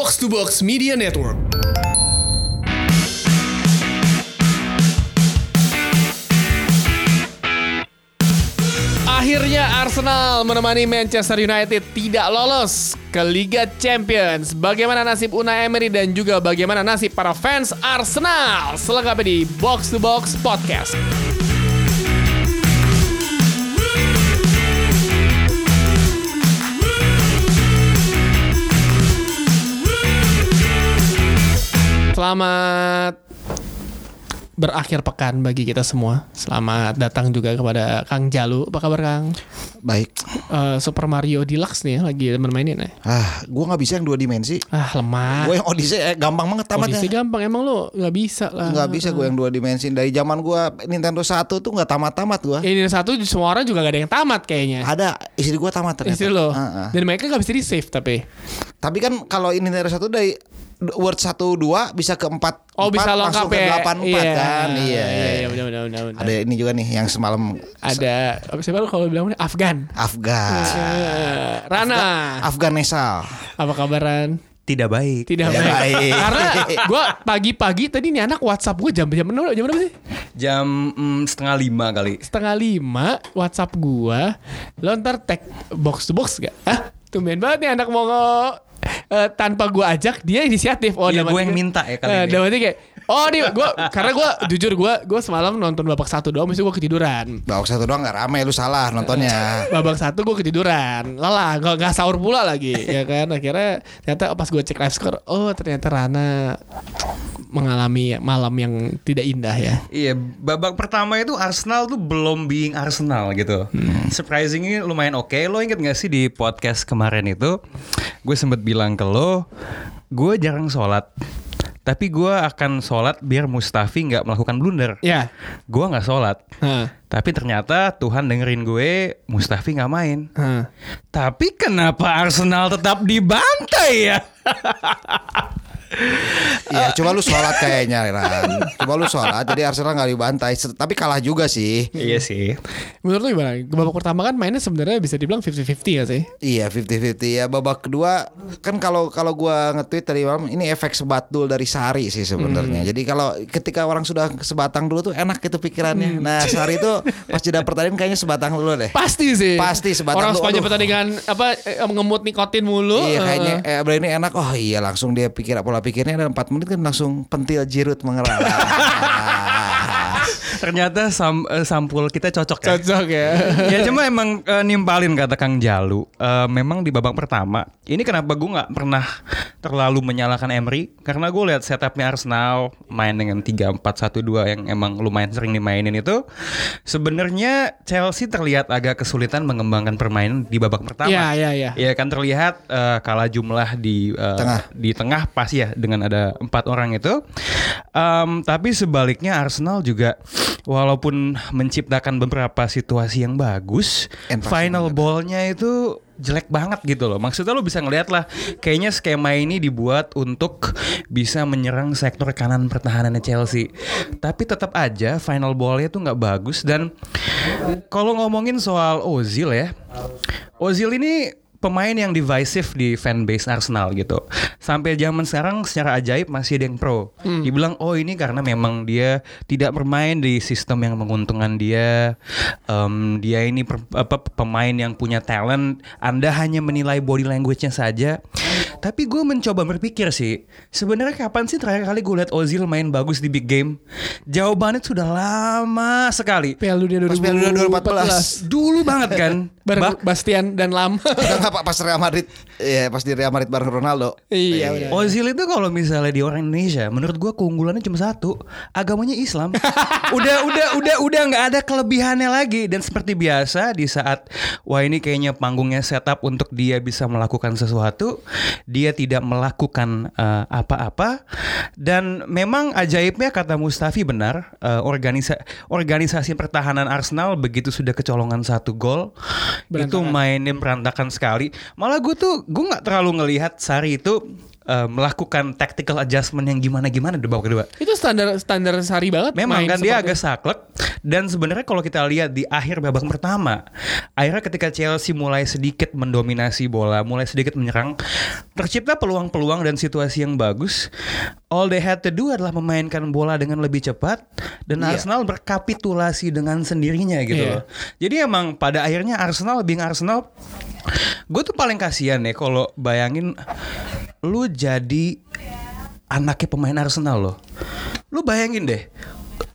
Box to Box Media Network. Akhirnya Arsenal menemani Manchester United tidak lolos ke Liga Champions. Bagaimana nasib Unai Emery dan juga bagaimana nasib para fans Arsenal? Selengkapnya di Box to Box Podcast. Selamat berakhir pekan bagi kita semua. Selamat datang juga kepada Kang Jalu. Apa kabar Kang? Baik. Eh, Super Mario Deluxe nih ya, lagi mainin ya. Ah, gua nggak bisa yang dua dimensi. Ah lemah. Gue yang Odyssey eh, gampang banget tamatnya. Kondisi gampang emang lo nggak bisa lah. Nggak bisa gue yang dua dimensi. Dari zaman gua Nintendo 1 tuh nggak tamat-tamat gua. Ini satu semua orang juga gak ada yang tamat kayaknya. Ada istri gua tamat ternyata. Istri lo. Ah, ah. Dan mereka gak bisa di save tapi. Tapi kan kalau ini Nintendo 1 dari Word 1 2 bisa ke 4 Oh bisa lengkap langsung ke ya. 8 4 iya. kan. Iya. Iya iya benar benar benar. benar. Ada ini juga nih yang semalam Ada apa siapa lu kalau bilang Afgan. Afgan. Eh, Rana. Afganisal. Apa kabaran? tidak baik. Tidak Tidak baik. baik. Karena gue pagi-pagi tadi nih anak WhatsApp gue jam jam berapa jam berapa sih? Jam mm, setengah lima kali. Setengah lima WhatsApp gue. Lo ntar tag box to box gak? Hah? Tumben banget nih anak mau eh, tanpa gue ajak dia inisiatif. Oh, dalam gue yang minta ya kali Eh, ini. kayak Oh nih gue karena gue jujur gue gue semalam nonton babak satu doang, mesti gue ketiduran. Babak satu doang gak rame lu salah nontonnya. babak satu gue ketiduran lelah gak, gak sahur pula lagi ya kan akhirnya ternyata pas gue cek live score oh ternyata Rana mengalami malam yang tidak indah ya Iya, babak pertama itu Arsenal tuh belum being Arsenal gitu. Surprisingly lumayan oke. Lo inget gak sih di podcast kemarin itu, gue sempet bilang ke lo, gue jarang sholat. Tapi gue akan sholat biar Mustafi nggak melakukan blunder. ya Gue nggak sholat. Hah. Tapi ternyata Tuhan dengerin gue, Mustafi nggak main. Hah. Tapi kenapa Arsenal tetap dibantai ya? Iya, coba lu sholat kayaknya Ran. Coba lu sholat jadi Arsenal gak dibantai. Tapi kalah juga sih. iya sih. menurut lu gimana babak pertama kan mainnya sebenarnya bisa dibilang 50-50 ya sih Iya 50-50 ya babak kedua kan kalau kalau gua nge-tweet tadi malam ini efek sebatul dari Sari sih sebenarnya. Jadi kalau ketika orang sudah sebatang dulu tuh enak gitu pikirannya. Nah Sari itu pas jeda pertandingan kayaknya sebatang dulu deh. pasti sih Pasti sebatang orang lu, sepanjang aduh. pertandingan apa eh, ngemut nikotin mulu Iya eh, kayaknya eh berarti ini enak. Oh iya langsung dia pikir pola pikirnya ada 4 menit kan langsung pentil jirut mengerang. Ternyata sam- eh, sampul kita cocok ya. cocok ya ya cuma emang eh, nimpalin kata Kang Jalu. Eh, memang di babak pertama ini kenapa gue nggak pernah terlalu menyalahkan Emery karena gue lihat setupnya Arsenal main dengan 3-4-1-2 yang emang lumayan sering dimainin itu sebenarnya Chelsea terlihat agak kesulitan mengembangkan permainan di babak pertama. Iya, iya, iya. Ya kan terlihat eh, kalah jumlah di eh, Tengah. di tengah pas ya dengan ada empat orang itu. Em, tapi sebaliknya Arsenal juga walaupun menciptakan beberapa situasi yang bagus, And final ballnya itu jelek banget gitu loh. Maksudnya lo bisa ngeliat lah, kayaknya skema ini dibuat untuk bisa menyerang sektor kanan pertahanannya Chelsea. Tapi tetap aja final ballnya tuh nggak bagus dan kalau ngomongin soal Ozil ya, Ozil ini pemain yang divisive di fanbase Arsenal gitu. Sampai zaman sekarang secara ajaib masih ada yang pro. Dibilang oh ini karena memang dia tidak bermain di sistem yang menguntungkan dia. Em, dia ini per- apa, pemain yang punya talent. Anda hanya menilai body language-nya saja. Tapi gue mencoba berpikir sih, sebenarnya kapan sih terakhir kali gue lihat Ozil main bagus di big game? Jawabannya sudah lama sekali. Piala Dunia Pas Piala Dunia 2014. Dulu banget kan. bareng Bastian dan Lam Nggak pak pas Real Madrid, ya pas di Real Madrid bareng Ronaldo. iya benar Ozil itu kalau misalnya di orang Indonesia, menurut gua keunggulannya cuma satu, agamanya Islam. udah udah udah udah nggak ada kelebihannya lagi dan seperti biasa di saat wah ini kayaknya panggungnya setup untuk dia bisa melakukan sesuatu, dia tidak melakukan eh, apa-apa dan memang ajaibnya kata Mustafi benar, eh, organisa organisasi pertahanan Arsenal begitu sudah kecolongan satu gol itu mainnya berantakan sekali. Malah gue tuh gue nggak terlalu ngelihat Sari itu eh, melakukan tactical adjustment yang gimana-gimana di babak kedua. Itu standar standar Sari banget. Memang kan dia agak saklek dan sebenarnya kalau kita lihat di akhir babak pertama, akhirnya ketika Chelsea mulai sedikit mendominasi bola, mulai sedikit menyerang, tercipta peluang-peluang dan situasi yang bagus. All they had to do adalah memainkan bola dengan lebih cepat dan Iya. Arsenal berkapitulasi dengan sendirinya gitu Iya. loh. Jadi emang pada akhirnya Arsenal being Arsenal gue tuh paling kasihan ya kalau bayangin lu jadi anaknya pemain Arsenal loh. Lu bayangin deh.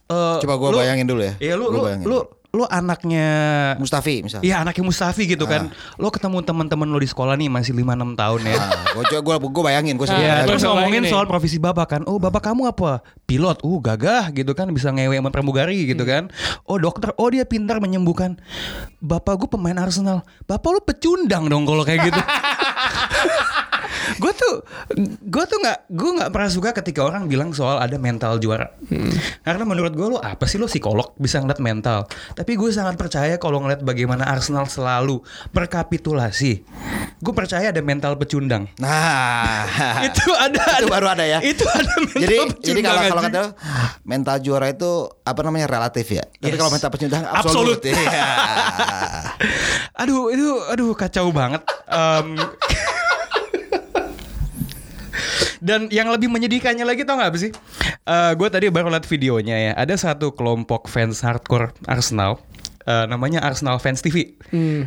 eh, Coba lu- bayangin dulu ya. Iya lu lu, bayangin. lu lu anaknya Mustafi misal. Iya anaknya Mustafi gitu kan. Lo ketemu teman-teman lo di sekolah nih masih 5 6 tahun ya. Ah, gua coba gua gua bayangin gua Ah, Iya, Bayangin. terus ngomongin soal profesi bapak kan. Oh, bapak kamu apa? Pilot. Uh, gagah gitu kan bisa ngewe sama pramugari gitu kan. Oh, dokter. Oh, dia pintar menyembuhkan. Bapak gue pemain Arsenal. Bapak lu pecundang dong kalau kayak gitu. gue tuh gue tuh nggak gue nggak pernah suka ketika orang bilang soal ada mental juara karena menurut gue lo apa sih lo psikolog bisa ngeliat mental tapi gue sangat percaya kalau ngeliat bagaimana Arsenal selalu berkapitulasi gue percaya ada mental pecundang Nah, itu ada itu baru ada ya. itu ada mental jadi jadi kalau kalau pecundang, kata mental juara itu apa namanya relatif ya. Tapi Yes. kalau mental pecundang Absolut. absolut. Iya. aduh itu aduh kacau banget Em, Dan yang lebih menyedihkannya lagi tau gak apa sih? gue tadi baru liat videonya ya. Ada satu kelompok fans hardcore Arsenal. Eh, namanya Arsenal Fans TV.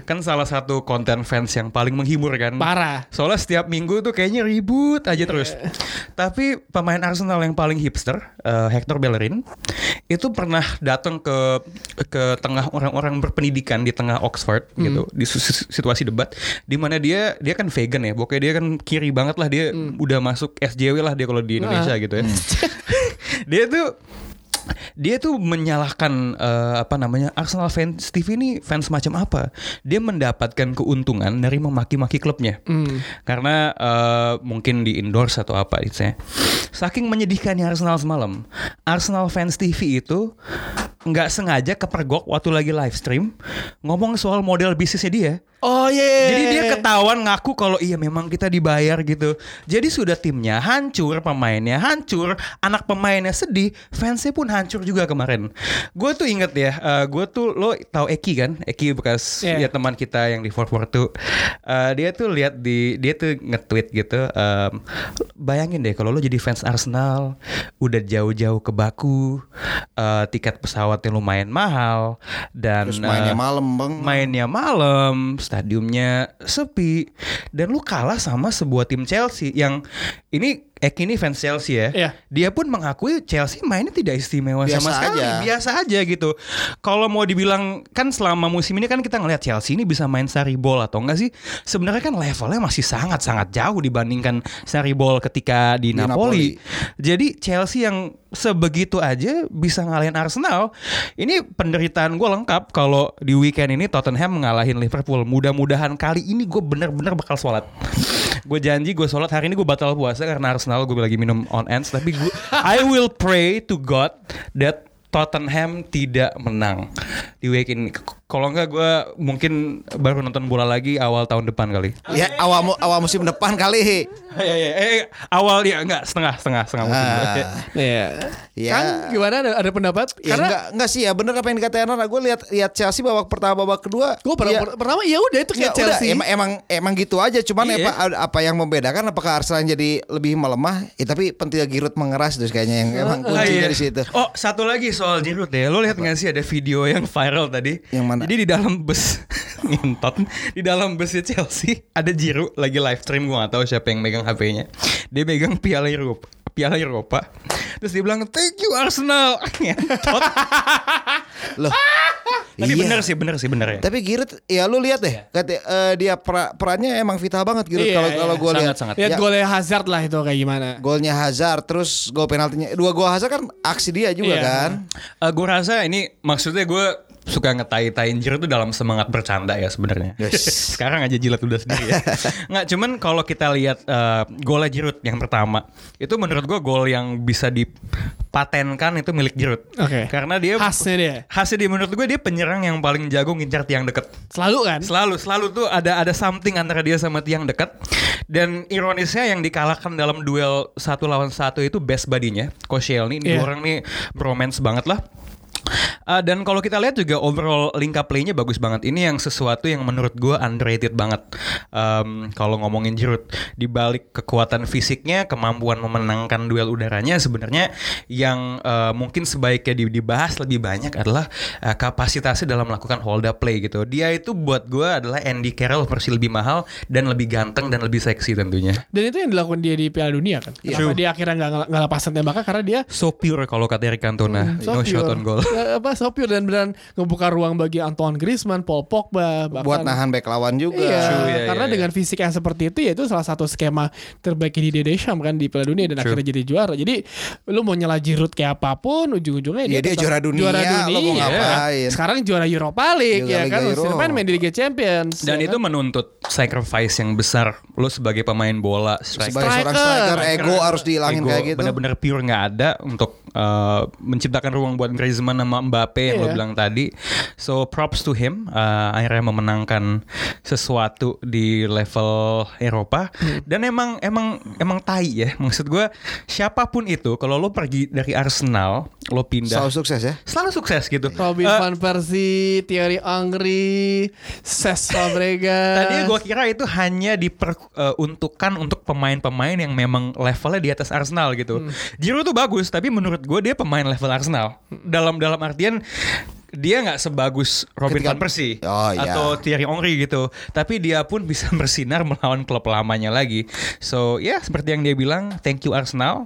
Kan salah satu konten fans yang paling menghibur kan. Parah. Soalnya setiap minggu tuh kayaknya ribut aja terus. Tapi pemain Arsenal yang paling hipster, eh, Hector Bellerin, itu pernah datang ke ke tengah orang-orang berpendidikan di tengah Oxford gitu, di situasi debat, di mana dia dia kan vegan ya, pokoknya dia kan kiri banget lah dia udah masuk SJW lah dia kalau di Indonesia gitu ya. dia tuh dia tuh menyalahkan eh, apa namanya Arsenal fans TV ini fans macam apa? Dia mendapatkan keuntungan dari memaki-maki klubnya karena eh, mungkin di endorse atau apa gitu ya. Saking menyedihkannya Arsenal semalam, Arsenal fans TV itu nggak sengaja kepergok waktu lagi live stream ngomong soal model bisnisnya dia. Oh iya. Jadi dia ketahuan ngaku kalau iya memang kita dibayar gitu. Jadi sudah timnya hancur, pemainnya hancur, anak pemainnya sedih, fansnya pun hancur juga kemarin. Gue tuh inget ya, gue tuh lo tahu Eki kan? Eki bekas Iya. ya teman kita yang di 442. Eh, dia tuh lihat di dia tuh nge-tweet gitu. em, bayangin deh kalau lo jadi fans Arsenal, udah jauh-jauh ke Baku, eh, tiket pesawatnya lumayan mahal dan Terus mainnya eh, malam, Bang. mainnya malam, stadiumnya sepi, dan lu kalah sama sebuah tim Chelsea yang ini Eki ini fans Chelsea ya. Iya. Dia pun mengakui Chelsea mainnya tidak istimewa Biasa sama sekali, aja. biasa aja gitu. Kalau mau dibilang kan selama musim ini kan kita ngelihat Chelsea ini bisa main sari ball atau enggak sih? Sebenarnya kan levelnya masih sangat-sangat jauh dibandingkan sari ball ketika di, Di Napoli. Napoli. Jadi Chelsea yang sebegitu aja bisa ngalahin Arsenal. Ini penderitaan gue lengkap kalau di weekend ini Tottenham ngalahin Liverpool. Mudah-mudahan kali ini gue bener-bener bakal sholat. Gue janji gue sholat hari ini gue batal puasa karena Arsenal gue lagi minum on ends. Tapi gue I will pray to God that Tottenham tidak menang di weekend ini. Kalau enggak gue mungkin baru nonton bola lagi awal tahun depan kali. Ya awal mu- awal musim depan kali. Iya, iya, eh, awal ya enggak setengah setengah setengah musim. Ah. Iya. Ya. Kan gimana ada, ada pendapat? Ya, Karena enggak, enggak sih ya bener apa yang dikatakan Nana Gue lihat lihat Chelsea babak pertama babak kedua gue pertama, ya, pertama ya udah itu ya kayak Chelsea. udah, emang, emang emang gitu aja cuman Iya. apa apa yang membedakan apakah Arsenal jadi lebih melemah ya, tapi pentil Giroud mengeras terus kayaknya yang emang Ah, kuncinya iya. di situ Oh, satu lagi soal Giroud ya. Lo lihat nggak sih ada video yang viral tadi? Yang mana? Jadi di dalam bus ngentot di dalam busnya Chelsea ada Giroud lagi live stream gua gak tahu siapa yang megang HP-nya. Dia megang Piala Eropa. Piala Eropa. Terus dia bilang thank you Arsenal. Ngentot. loh Tapi Iya. bener sih, bener sih, bener ya. tapi Giroud ya lu lihat deh kata eh, dia pra- perannya emang vital banget Giroud Iya, kalau iya. kalau gue lihat Sangat-sangat. Lihat Ya, golnya Hazard lah itu kayak gimana. golnya Hazard terus gol penaltinya dua gol Hazard kan aksi dia juga Iya. kan gue rasa ini maksudnya gue suka ngetai-tain Giroud tuh dalam semangat bercanda ya sebenarnya. Yes. Sekarang aja jilat udah sendiri ya. Nggak, cuman kalau kita lihat uh, golnya Giroud yang pertama, itu menurut gua gol yang bisa dipatenkan itu milik Giroud. Oke. Karena dia Khasnya dia. Khasnya dia menurut gue dia penyerang yang paling jago ngincar tiang deket. Selalu kan? Selalu, selalu tuh ada ada something antara dia sama tiang dekat. Dan ironisnya yang dikalahkan dalam duel satu lawan satu itu best badinya, Koscielny. Ini dua orang nih bromance banget lah. Uh, dan kalau kita lihat juga overall link up play-nya bagus banget. Ini yang sesuatu yang menurut gue underrated banget. Um, kalau ngomongin Giroud, di balik kekuatan fisiknya, kemampuan memenangkan duel udaranya, sebenarnya yang uh, mungkin sebaiknya di- dibahas lebih banyak adalah uh, kapasitasnya dalam melakukan hold up play gitu. Dia itu buat gue adalah Andy Carroll versi lebih mahal dan lebih ganteng dan lebih seksi tentunya. Dan itu yang dilakukan dia di Piala Dunia kan. Kenapa True. dia akhirnya nggak nggak lepasan tembakan karena dia So pure kalau kata Eric Cantona, so no pure. shot on goal. Ya, apa so pure dan beneran ngebuka ruang bagi Antoine Griezmann, Paul Pogba, bahkan Buat nahan back lawan juga. Iya, True, iya, karena iya, dengan fisik yang seperti itu ya itu salah satu skema terbaik di Deschamps kan di Piala Dunia dan True. akhirnya jadi juara. Jadi lu mau nyela Giroud kayak apa pun ujung-ujungnya Iya, dia tetap juara dunia, Juara lo mau dunia. ngapain? Sekarang juara Europa League Juga ya Liga kan, Euro. Musim depan main di Liga Champions. Dan ya itu kan? menuntut sacrifice yang besar. Lo sebagai pemain bola, striker, Sebagai seorang Striker. striker, ego harus dihilangin ego kayak gitu. benar-benar pure nggak ada untuk uh, menciptakan ruang buat Griezmann sama Mbappe yang lo Iya. bilang tadi. So props to him. Uh, akhirnya memenangkan sesuatu di level Eropa. Hmm. Dan emang emang emang tai ya. Maksud gue siapa pun itu kalau lo pergi dari Arsenal, lo pindah Selalu sukses ya. selalu sukses gitu. Robin Uh, van Persie, Thierry Henry, Cesc Fabregas. Tadi gue kira itu hanya diperuntukkan untuk pemain-pemain yang memang levelnya di atas Arsenal gitu. Hmm. Giroud tuh bagus, tapi menurut gue dia pemain level Arsenal. Dalam dalam artian dia nggak sebagus Robin Ketika- van Persie Oh, iya. atau Thierry Henry gitu, tapi dia pun bisa bersinar melawan klub lamanya lagi. So ya seperti yang dia bilang, thank you Arsenal.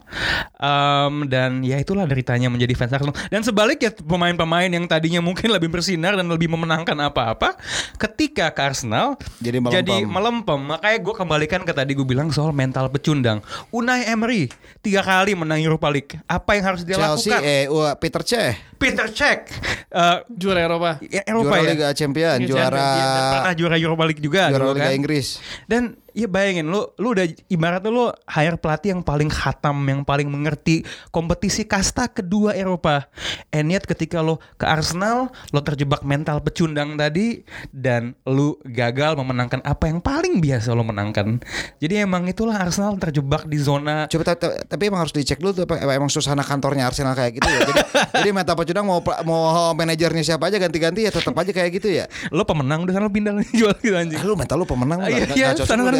Um, dan ya itulah deritanya menjadi fans Arsenal. Dan sebaliknya pemain-pemain yang tadinya mungkin lebih bersinar dan lebih memenangkan apa-apa, ketika ke Arsenal Jadi melempem. jadi melempem. Makanya gue kembalikan ke tadi gue bilang soal mental pecundang. Unai Emery tiga kali menang Europa League. Apa yang harus dia Chelsea, lakukan? eh, wah, Peter Cech, Peter Cech, eh, juara Eropa. ya, Eropa juara ya. Liga Champion, Liga juara Champions, Iya, dan pernah juara Europa League juga juara Liga kan. Inggris. Dan ya bayangin lu lu udah ibaratnya lu hire pelatih yang paling khatam, yang paling mengerti kompetisi kasta kedua Eropa. And yet ketika lo ke Arsenal, lo terjebak mental pecundang tadi dan lu gagal memenangkan apa yang paling biasa lo menangkan. Jadi emang itulah Arsenal terjebak di zona Coba ta- ta- tapi emang harus dicek dulu tuh emang suasana kantornya Arsenal kayak gitu ya. Jadi jadi meta pecundang mau mau manajernya siapa aja ganti-ganti ya tetap aja kayak gitu ya. lo pemenang udah sana lo pindah jual gitu anjing. Ah, lu mental lu pemenang lu Iya,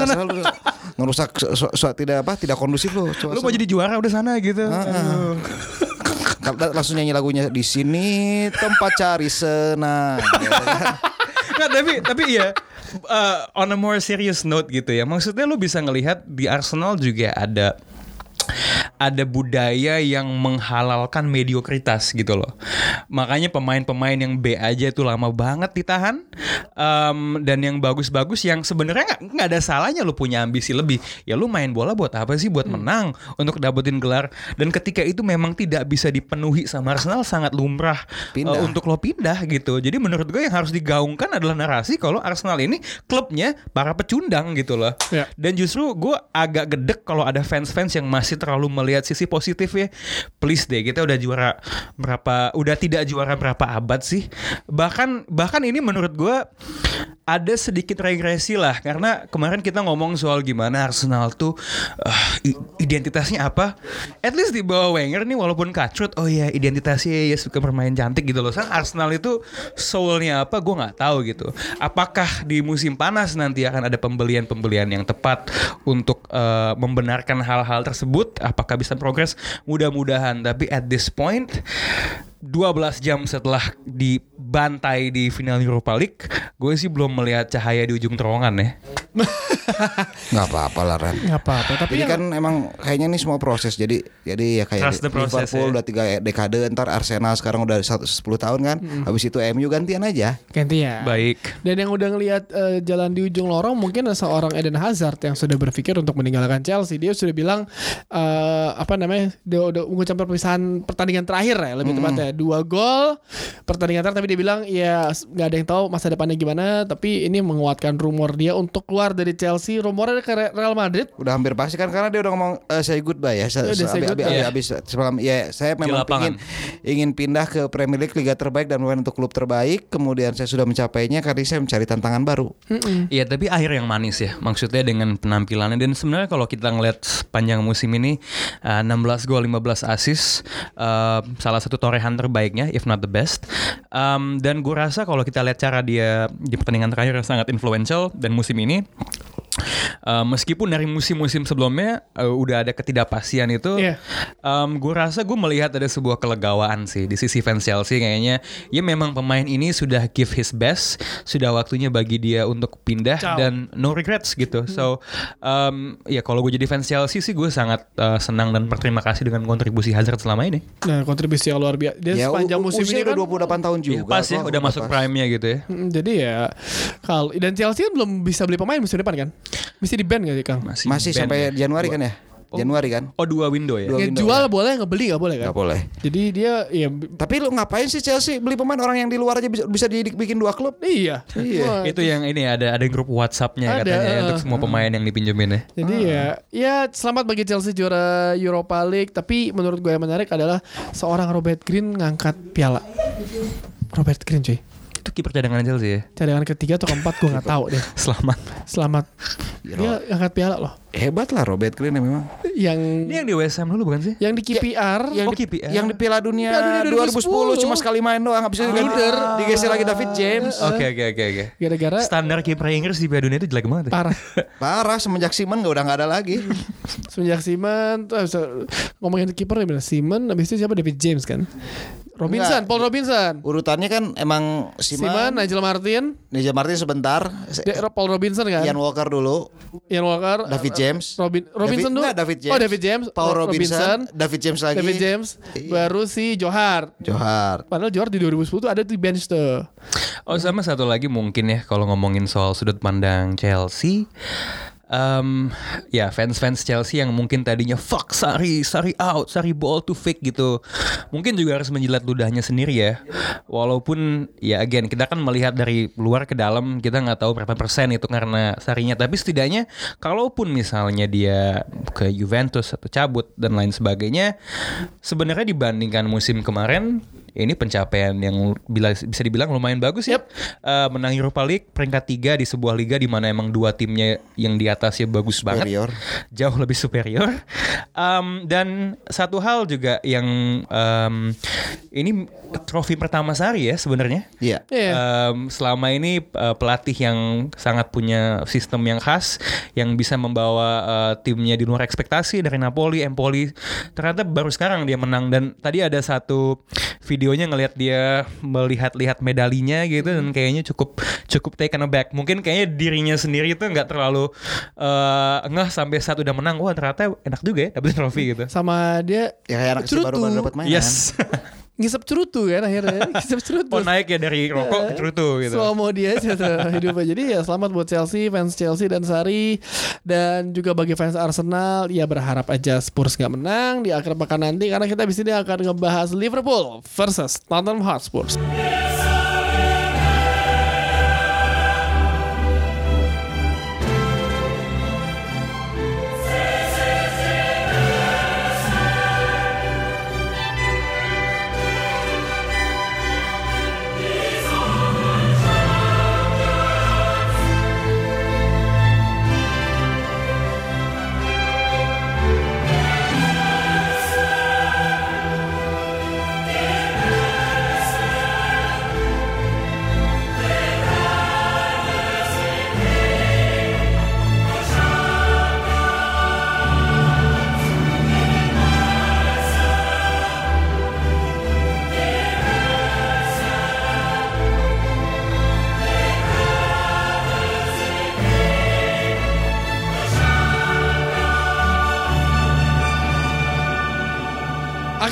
iya, sana, lu lu ngerusak su- su- su- tidak apa tidak kondusif lu. Lo mau jadi juara udah sana gitu. Aduh. langsung nyanyi lagunya di sini tempat cari senang. Nggak, tapi tapi ya uh, on a more serious note gitu ya. Maksudnya lu bisa ngelihat di Arsenal juga ada ada budaya yang menghalalkan mediokritas gitu loh. Makanya pemain-pemain yang B aja itu lama banget ditahan Em, dan yang bagus-bagus yang sebenarnya nggak ada salahnya lu punya ambisi lebih. Ya lu main bola buat apa sih? Buat menang untuk dapetin gelar. Dan ketika itu memang tidak bisa dipenuhi sama Arsenal sangat lumrah Pindah. eh, untuk lo pindah gitu. Jadi menurut gue yang harus digaungkan adalah narasi kalau Arsenal ini klubnya para pecundang gitu loh. Ya. Dan justru gue agak gedek kalau ada fans-fans yang masih terlalu melihat sisi positif ya. Please deh, kita udah juara berapa, udah tidak juara berapa abad sih. Bahkan bahkan ini menurut gue ada sedikit regresi lah karena kemarin kita ngomong soal gimana Arsenal tuh i- identitasnya apa. At least di bawah Wenger nih walaupun kacrut, oh ya identitasnya ya suka bermain cantik gitu loh. Sang Arsenal itu soulnya apa gue nggak tahu gitu. Apakah di musim panas nanti akan ada pembelian-pembelian yang tepat untuk eh, membenarkan hal-hal tersebut? Apakah bisa progres? Mudah-mudahan. Tapi at this point 12 jam setelah dibantai di final Europa League, gue sih belum melihat cahaya di ujung terowongan ya. nggak apa-apa lah Ran. Nggak apa-apa. Tapi Jadi yang- kan emang kayaknya ini semua proses. Jadi jadi ya kayak Trust the process, Liverpool ya. udah tiga dekade, ntar Arsenal sekarang udah satu- 10 tahun kan. Habis itu MU gantian aja. gantian. Baik. Dan yang udah ngelihat eh, jalan di ujung lorong mungkin ada seorang Eden Hazard yang sudah berpikir untuk meninggalkan Chelsea. Dia sudah bilang eh, apa namanya? Dia udah mengucapkan perpisahan pertandingan terakhir ya, lebih tepatnya dua gol pertandingan terakhir. Tapi dia bilang ya nggak ada yang tahu masa depannya gimana. Tapi ini menguatkan rumor dia untuk keluar dari Chelsea. Rumornya ke Real Madrid. Udah hampir pasti kan karena dia udah ngomong eh, say goodbye ya. Ya, Habis semalam ya saya memang ingin ingin pindah ke Premier League liga terbaik dan bermain untuk klub terbaik. Kemudian saya sudah mencapainya karena saya mencari tantangan baru. Iya tapi akhir yang manis ya Maksudnya dengan penampilannya Dan sebenarnya kalau kita ngeliat sepanjang musim ini uh, 16 gol 15 assist uh, Salah satu torehan terbaiknya If not the best. Um, Dan gue rasa kalau kita lihat cara dia Di pertandingan terakhir sangat influential Dan musim ini uh, Meskipun dari musim-musim sebelumnya uh, Udah ada ketidakpastian itu Iya. um, Gue rasa gue melihat ada sebuah kelegawaan sih Di sisi fans Chelsea kayaknya Ya memang pemain ini sudah give his best Sudah waktunya bagi dia untuk pindah Ciao. dan no regrets gitu. So um, ya kalau gue jadi fans Chelsea sih gue sangat uh, senang dan berterima kasih dengan kontribusi Hazard selama ini. Nah kontribusi yang luar biasa. Dia Ya, sepanjang musim ini kan. udah 28 tahun juga. Iya, pas ya udah masuk pas. prime-nya gitu ya. Mm, Jadi ya kalau dan Chelsea kan belum bisa beli pemain musim depan kan? Mesti di ban gak sih Kang? Masih, Masih band sampai ya. Januari kan ya? Januari kan? Oh dua window ya. Dua Yang window, jual ya. boleh nggak beli nggak boleh kan? Nggak boleh. Jadi dia ya Tapi lu ngapain sih Chelsea beli pemain orang yang di luar aja bisa, bisa dibikin dua klub? iya. Iya. Itu yang ini ada ada grup WhatsApp-nya Ada, katanya ya, uh, untuk semua pemain yang dipinjemin ya. Jadi ya, ya selamat bagi Chelsea juara Europa League. Tapi menurut gue yang menarik adalah seorang Robert Green ngangkat piala. Robert Green cuy. Itu kiper cadangan Chelsea ya. Cadangan ketiga atau keempat gue nggak tahu deh. Selamat. Selamat. Dia ngangkat piala loh. Hebat lah Robert Green ya memang. Yang Ini yang di West Ham dulu bukan sih? yang di KPR Yang Oh, di, KPR. yang di Piala Dunia, Piala Dunia 2010, cuma sekali main doang habis itu diganti- Leader. digeser lagi David James. Oke oke oke oke. gara-gara Standar kiper Inggris di Piala Dunia itu jelek banget. ya. parah. Parah semenjak Simon nggak udah nggak ada lagi. Semenjak Simon tuh itu ngomongin kiper ya bener Simon habis itu siapa David James kan? Robinson, Enggak. Paul Robinson. Urutannya kan emang Simon, Simon, Nigel Martin, Nigel Martin sebentar, De- Paul Robinson kan? Ian Walker dulu, Ian Walker, David eh, James. Robin, Robinson David- dulu. enggak, David James. Oh, David James. Paul Ro- Robinson, David James lagi. David James. Iya. Baru si Johar. Johar. Padahal Johar di 2010 tuh ada di bench tuh. Oh sama satu lagi mungkin ya kalau ngomongin soal sudut pandang Chelsea Em, ya fans-fans Chelsea yang mungkin tadinya fuck Sari, Sari out, Sari ball to fake gitu. Mungkin juga harus menjilat ludahnya sendiri ya. Walaupun ya again kita kan melihat dari luar ke dalam kita nggak tahu berapa persen itu karena Sarinya. Tapi setidaknya kalaupun misalnya dia ke Juventus atau cabut dan lain sebagainya, sebenarnya dibandingkan musim kemarin ini pencapaian yang bila bisa dibilang lumayan bagus ya. Eh, menang Europa League peringkat tiga di sebuah liga di mana emang dua timnya yang di atasnya bagus Superior. banget, jauh lebih superior. Em, dan satu hal juga yang em, ini trofi pertama Sari ya sebenarnya. Iya. Iya. Em, selama ini eh, pelatih yang sangat punya sistem yang khas yang bisa membawa eh, timnya di luar ekspektasi dari Napoli, Empoli. Ternyata baru sekarang dia menang dan tadi ada satu videonya ngelihat dia melihat-lihat medalinya gitu dan kayaknya cukup cukup taken aback. Mungkin kayaknya dirinya sendiri itu nggak terlalu eh ngeh sampai saat udah menang. Wah ternyata enak juga ya dapetin trofi gitu. Sama dia Ya kayak anak baru baru dapat mainan. Yes. ngisep cerutu kan akhirnya. ngisep cerutu. oh naik ya dari rokok ke cerutu gitu. Mo dia hidupnya. Jadi ya selamat buat Chelsea, fans Chelsea dan Sari dan juga bagi fans Arsenal ya berharap aja Spurs nggak menang di akhir pekan nanti karena kita di sini akan ngebahas Liverpool versus Tottenham Hotspur.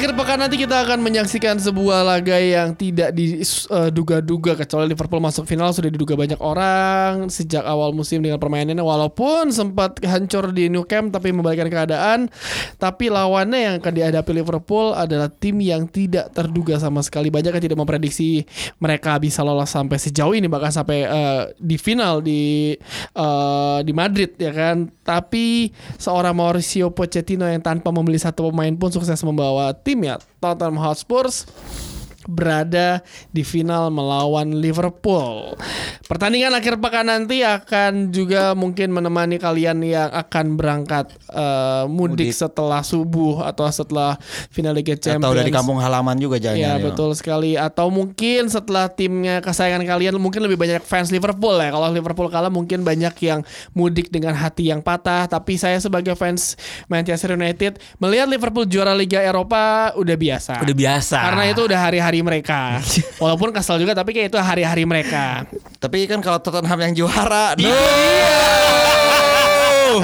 Akhir pekan nanti kita akan menyaksikan sebuah laga yang tidak diduga-duga kecuali Liverpool masuk final sudah diduga banyak orang sejak awal musim dengan permainannya walaupun sempat hancur di New Camp tapi membalikkan keadaan. Tapi lawannya yang akan dihadapi Liverpool adalah tim yang tidak terduga sama sekali. Banyak yang tidak memprediksi mereka bisa lolos sampai sejauh ini bahkan sampai uh, di final di uh, di Madrid ya kan? Tapi seorang Mauricio Pochettino yang tanpa membeli satu pemain pun sukses membawa ya. Tottenham Hotspurs berada di final melawan Liverpool. Pertandingan akhir pekan nanti akan juga mungkin menemani kalian yang akan berangkat uh, mudik, Mudik. setelah subuh atau setelah final Liga Champions. Atau dari kampung halaman juga jangan Ya betul sekali Atau mungkin setelah timnya kesayangan kalian Mungkin lebih banyak fans Liverpool ya Kalau Liverpool kalah mungkin banyak yang mudik dengan hati yang patah Tapi saya sebagai fans Manchester United Melihat Liverpool juara Liga Eropa udah biasa Udah biasa. Karena itu udah hari-hari mereka Walaupun kesel juga tapi kayak itu hari-hari mereka Tapi kan kalau Tottenham yang juara, Iya. no.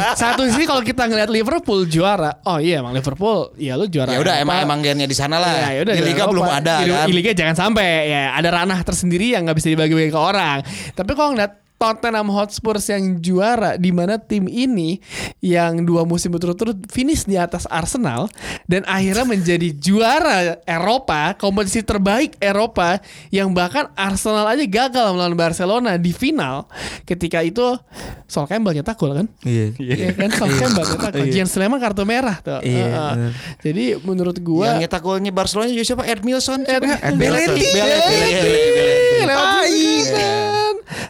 Satu sisi kalau kita ngeliat Liverpool juara Oh iya emang Liverpool Ya lu juara ya udah emang emang gennya di sana lah. Ya, yaudah, di liga belum ada di, kan. di liga jangan sampai ya ada ranah tersendiri yang nggak bisa dibagi-bagi ke orang. Tapi kalau ngeliat Tottenham Hotspur yang juara di mana tim ini yang dua musim berturut-turut finish di atas Arsenal dan akhirnya menjadi juara Eropa, kompetisi terbaik Eropa yang bahkan Arsenal aja gagal melawan Barcelona di final. Ketika itu Sol Campbell nyetak gol kan? Iya. Iya kan Sol Campbell nyetak gol. Gian Sleman kartu merah tuh. Iya, Heeh. bener. Jadi menurut gua yang nyetak golnya Barcelona juga siapa? Edmilson. Ed- Siapa? Belletti. Belletti. Belletti. Lewat Tai. juga kan.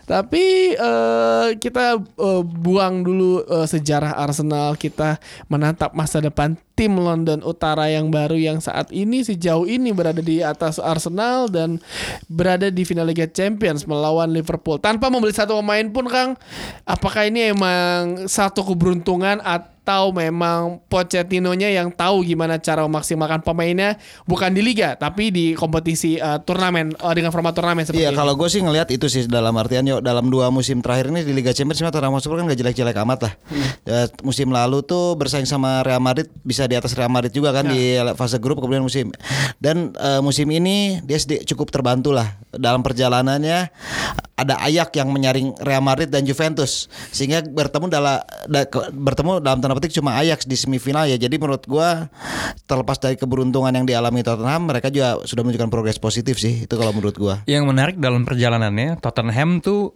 Tapi eh, kita eh, buang dulu eh, sejarah Arsenal, kita menatap masa depan tim London Utara yang baru yang saat ini sejauh ini berada di atas Arsenal dan berada di final Liga Champions melawan Liverpool tanpa membeli satu pemain pun Kang. Apakah ini emang satu keberuntungan atau memang Pochettino-nya yang tahu gimana cara memaksimalkan pemainnya bukan di liga tapi di kompetisi eh, turnamen eh, dengan format turnamen seperti Iya ini. kalau gue sih ngelihat itu sih dalam artian yuk dalam dua musim terakhir ini di Liga Champions sebenarnya Tottenham Hotspur kan gak jelek-jelek amat lah. Ya, musim lalu tuh bersaing sama Real Madrid bisa di atas Real Madrid juga kan di fase grup kemudian musim. Dan eh, musim ini dia cukup terbantu lah. Dalam perjalanannya ada Ayak yang menyaring Real Madrid dan Juventus. Sehingga bertemu dalam da- bertemu dalam tanda petik cuma Ajax di semifinal ya. Jadi menurut gua terlepas dari keberuntungan yang dialami Tottenham mereka juga sudah menunjukkan progres positif sih. Itu kalau menurut gua. Yang menarik dalam perjalanannya Tottenham tuh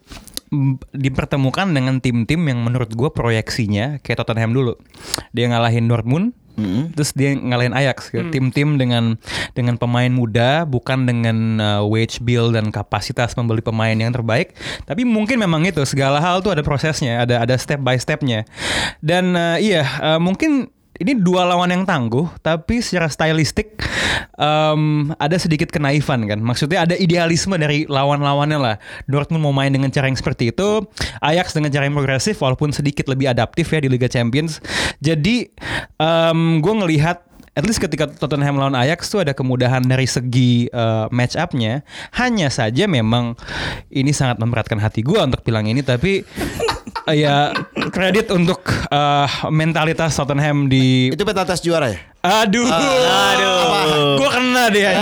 dipertemukan dengan tim-tim yang menurut gue proyeksinya kayak Tottenham dulu. Dia ngalahin Dortmund, terus dia ngalahin Ajax. gitu. Tim-tim dengan dengan pemain muda, bukan dengan uh, wage bill dan kapasitas membeli pemain yang terbaik. Tapi mungkin memang itu segala hal tuh ada prosesnya, ada ada step by stepnya. Dan uh, iya uh, mungkin ini dua lawan yang tangguh, tapi secara stylistik em, ada sedikit kenaifan kan. Maksudnya ada idealisme dari lawan-lawannya lah. Dortmund mau main dengan cara yang seperti itu, Ajax dengan cara yang progresif walaupun sedikit lebih adaptif ya di Liga Champions. Jadi em, gue ngelihat At least ketika Tottenham lawan Ajax tuh ada kemudahan dari segi eh, match up-nya. Hanya saja memang ini sangat memberatkan hati gue untuk bilang ini, tapi ya kredit untuk eh, mentalitas Tottenham di itu peta atas juara ya Aduh, aduh, gue kena dia.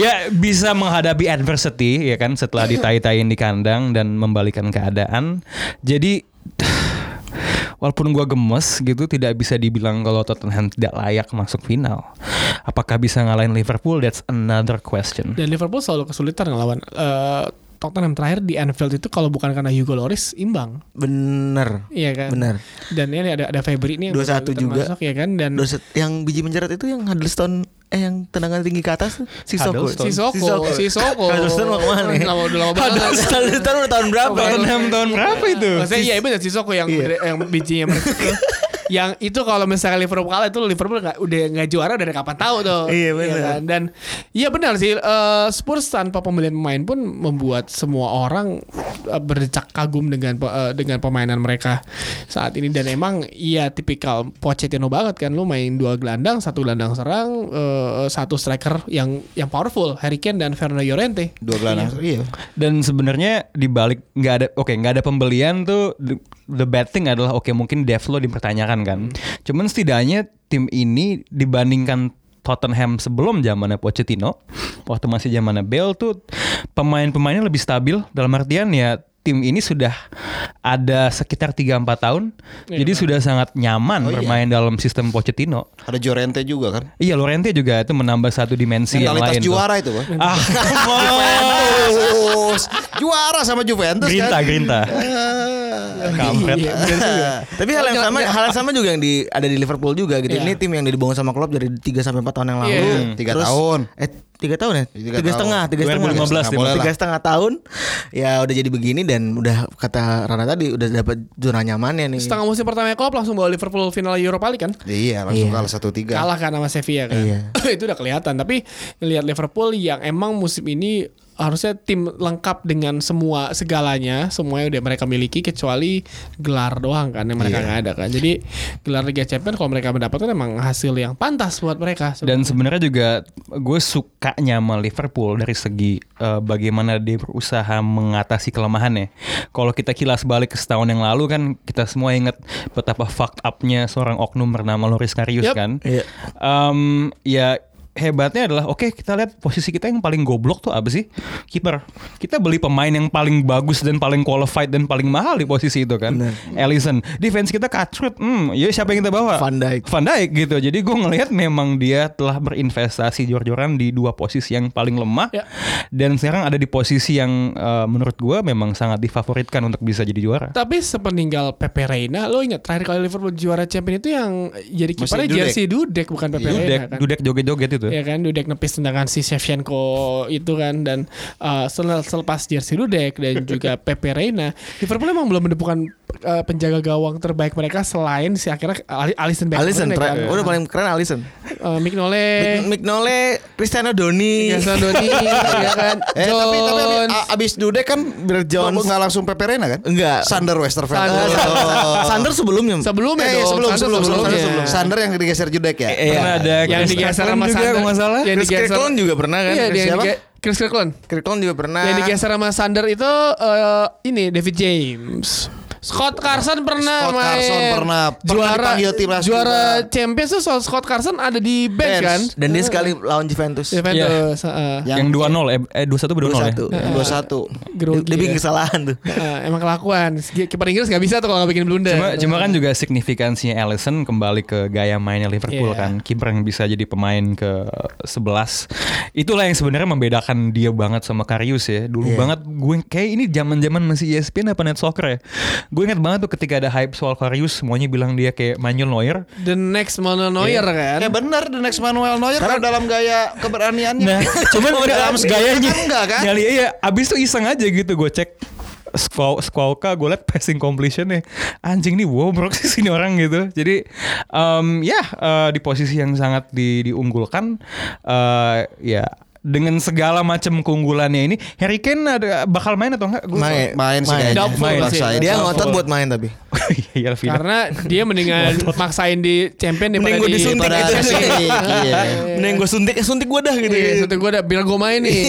ya bisa menghadapi adversity ya kan setelah ditai-taiin di kandang dan membalikan keadaan. Jadi walaupun gue gemes gitu tidak bisa dibilang kalau Tottenham tidak layak masuk final. Apakah bisa ngalahin Liverpool? That's another question. Dan Liverpool selalu kesulitan ngelawan eh, Tottenham terakhir di Anfield itu kalau bukan karena Hugo Lloris imbang. Bener. Iya kan? Bener. Dan ini ada ada Febri nih yang 2-1 juga. termasuk, ya kan dan Doset yang biji menjerat itu yang Huddleston eh yang tendangan tinggi ke atas tuh si Soko. Huddleston. si Soko, si Soko. Huddleston mau ke mana nih? Lama, udah lama banget. Huddleston udah tahun berapa? Tottenham tahun berapa itu? Maksudnya iya benar si Soko yang Iya. yang bijinya. yang itu kalau misalnya Liverpool kalah itu Liverpool nggak udah nggak juara dari kapan tahu tuh. Iya, benar. kan? Dan iya benar sih eh, Spurs tanpa pembelian pemain pun membuat semua orang eh, berdecak kagum dengan eh, dengan permainan mereka saat ini dan emang iya tipikal Pochettino banget kan lu main dua gelandang, satu gelandang serang, eh, satu striker yang yang powerful, Harry Kane dan Fernando Llorente. dua gelandang iya Dan sebenarnya di balik nggak ada oke nggak ada pembelian tuh the bad thing adalah oke mungkin depth lo dipertanyakan kan. Cuman setidaknya tim ini dibandingkan Tottenham sebelum zamannya Pochettino, waktu masih zamannya Bale tuh pemain-pemainnya lebih stabil dalam artian ya tim ini sudah ada sekitar 3-4 tahun. jadi sudah sangat nyaman Oh, iya. bermain dalam sistem Pochettino. Ada Jorente juga kan. Iya, Lorente juga itu menambah satu dimensi yang lain. tuh. juara itu. Ah, Juventus. Juara sama Juventus grinta, kan. grinta. Kampret. Iya, bener juga. Tapi hal yang sama hal yang sama juga yang di ada di Liverpool juga gitu. Iya. Ini tim yang dibangun sama Klopp dari 3 sampai 4 tahun yang lalu. Iya. Hmm, tiga tahun. Eh tiga tahun ya? Tiga setengah, tiga setengah. 2015 dia Tiga setengah tahun. Ya udah jadi begini dan udah kata Rana tadi udah dapat zona nyamannya nih. Setengah musim pertama Klopp langsung bawa Liverpool final Europa League kan? Iya, langsung Iya. kalah satu tiga. Kalah kan sama Sevilla kan. Iya. itu udah kelihatan. Tapi lihat Liverpool yang emang musim ini harusnya tim lengkap dengan semua segalanya, semuanya udah mereka miliki kecuali gelar doang kan yang mereka nggak ada kan. Jadi gelar Liga Champions kalau mereka mendapatkan emang hasil yang pantas buat mereka. Dan sebenarnya juga gue sukanya sama Liverpool dari segi eh, bagaimana dia berusaha mengatasi kelemahannya. Kalau kita kilas balik ke setahun yang lalu kan kita semua ingat betapa fucked up-nya seorang oknum bernama Loris Karius Yep. kan. Iya. Em, ya hebatnya adalah oke kita lihat posisi kita yang paling goblok tuh apa sih? Kiper. Kita beli pemain yang paling bagus dan paling qualified dan paling mahal di posisi itu kan. Ellison. Defense kita kacrut. Hmm ya siapa yang kita bawa? Van Dijk. Van Dijk gitu. Jadi gue ngelihat memang dia telah berinvestasi jor-joran di dua posisi yang paling lemah. Ya. dan sekarang ada di posisi yang eh, menurut gue memang sangat difavoritkan untuk bisa jadi juara. Tapi sepeninggal Pepe Reina, lo ingat terakhir kali Liverpool juara champion itu yang jadi kipernya jersey Dudek. Bukan Pepe Dudek Reina kan? Dudek joget-joget itu Ya kan Dudek nepis tendangan si Shevchenko itu kan dan uh, sel- selepas jersey Dudek dan juga Pepe Reina, Liverpool emang belum menemukan uh, penjaga gawang terbaik mereka selain si akhirnya Ali- Alisson Becker Alisson, kan, tra- kan? udah paling keren Alisson. Uh, Mignolet, Mignole, Cristiano Doni, Gerson Doni, ya kan? Eh tapi tapi John. a- abis Dudek kan Jones. nggak langsung Pepe Reina kan? Enggak. Sander Westerveld. Sander. Oh. Sander sebelumnya. sebelumnya Eh, dong, sebelum Sander sebelum sebelum sebelumnya. sebelum. Sander yang digeser Dudek ya. Eh, Pernah ada yang digeser sama Sander. Kalau nggak salah Yang Chris Kirkland juga pernah kan? Iya, dia yang Siapa? Chris Kirkland. Kirkland juga pernah. Yang digeser sama Sander itu eh, ini David James. Scott Carson pernah Scott main. Carson pernah. Pernah juara timnas juara juga. Champions tuh soal Scott Carson ada di bench, Bench. kan? Dan dia sekali lawan Juventus. Juventus. heeh. yang 2-0 eh, eh 2-1 atau 2-0 ya 2-1. Yang dua satu. Grogi Dia bikin ya. kesalahan tuh. Heeh, emang kelakuan. Kiper Inggris gak bisa tuh kalau gak bikin blunder. Cuma, cuma kan juga signifikansinya Alisson kembali ke gaya mainnya Liverpool Iya. kan. Kiper yang bisa jadi pemain ke 11. Itulah yang sebenarnya membedakan dia banget sama Karius ya. Dulu Iya. banget gue kayak ini zaman-zaman masih ESPN apa Net Soccer ya. Gue ingat banget tuh ketika ada hype soal Karius semuanya bilang dia kayak Manuel Neuer. The next Manuel Neuer kan. Ya benar the next Manuel Neuer kan dalam gaya keberaniannya. Nah, cuman dalam gayanya enggak kan? Nyali iya, abis itu iseng aja gitu gue cek Squaw, Squawka gue liat passing completion nya anjing nih wow bro sini orang gitu jadi em, ya eh, di posisi yang sangat di, diunggulkan eh, ya dengan segala macam keunggulannya ini Harry Kane ada bakal main atau enggak? Gua- Main. Main sih Main. kayaknya. Doubtful Main. sih. Maksain. Dia ngotot buat main tapi. Iya Villa. Karena dia mendingan maksain di champion daripada Mending gue di disuntik daripada gitu. disuntik, iya. Mending gue suntik, eh, suntik gue dah gitu. Iya, suntik gue udah biar gue main nih.